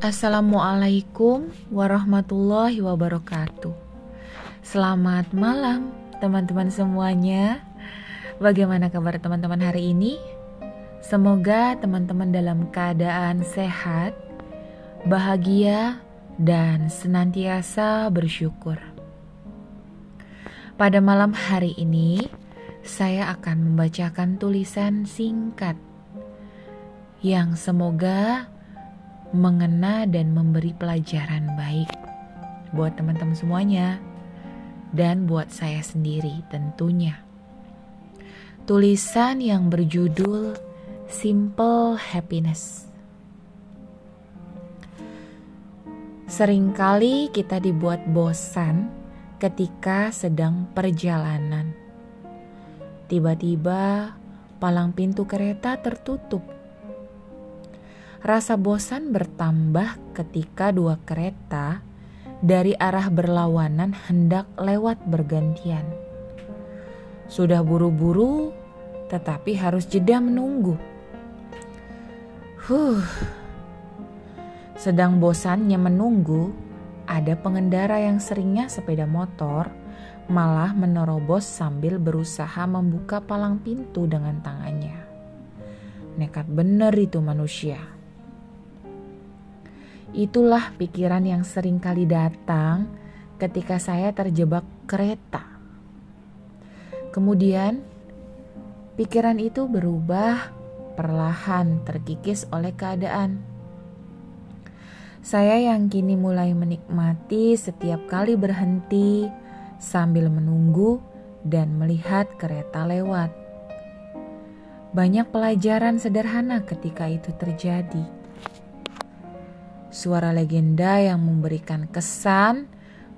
Assalamualaikum warahmatullahi wabarakatuh. Selamat malam, teman-teman semuanya. Bagaimana kabar teman-teman hari ini? Semoga teman-teman dalam keadaan sehat, bahagia, dan senantiasa bersyukur. Pada malam hari ini, saya akan membacakan tulisan singkat yang semoga mengena dan memberi pelajaran baik buat teman-teman semuanya dan buat saya sendiri tentunya. Tulisan yang berjudul Simple Happiness. Seringkali kita dibuat bosan ketika sedang perjalanan. Tiba-tiba palang pintu kereta tertutup Rasa bosan bertambah ketika dua kereta dari arah berlawanan hendak lewat bergantian. Sudah buru-buru, tetapi harus jeda menunggu. Huh. Sedang bosannya menunggu, ada pengendara yang seringnya sepeda motor malah menerobos sambil berusaha membuka palang pintu dengan tangannya. Nekat bener itu manusia. Itulah pikiran yang sering kali datang ketika saya terjebak kereta. Kemudian, pikiran itu berubah perlahan terkikis oleh keadaan. Saya yang kini mulai menikmati setiap kali berhenti sambil menunggu dan melihat kereta lewat. Banyak pelajaran sederhana ketika itu terjadi suara legenda yang memberikan kesan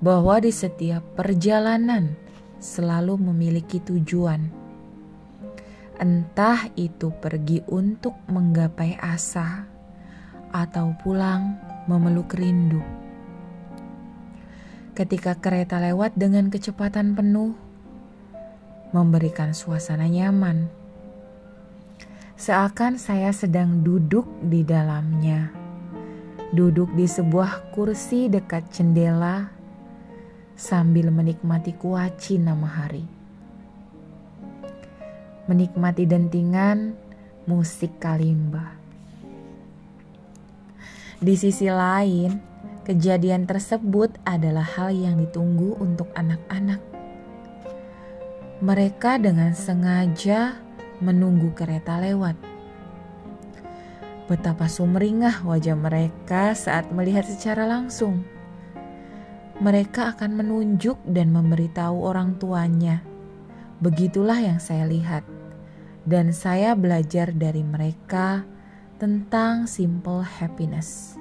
bahwa di setiap perjalanan selalu memiliki tujuan. Entah itu pergi untuk menggapai asa atau pulang memeluk rindu. Ketika kereta lewat dengan kecepatan penuh, memberikan suasana nyaman. Seakan saya sedang duduk di dalamnya duduk di sebuah kursi dekat jendela sambil menikmati kuaci nama hari. Menikmati dentingan musik kalimba. Di sisi lain, kejadian tersebut adalah hal yang ditunggu untuk anak-anak. Mereka dengan sengaja menunggu kereta lewat Betapa sumringah wajah mereka saat melihat secara langsung. Mereka akan menunjuk dan memberitahu orang tuanya. Begitulah yang saya lihat, dan saya belajar dari mereka tentang simple happiness.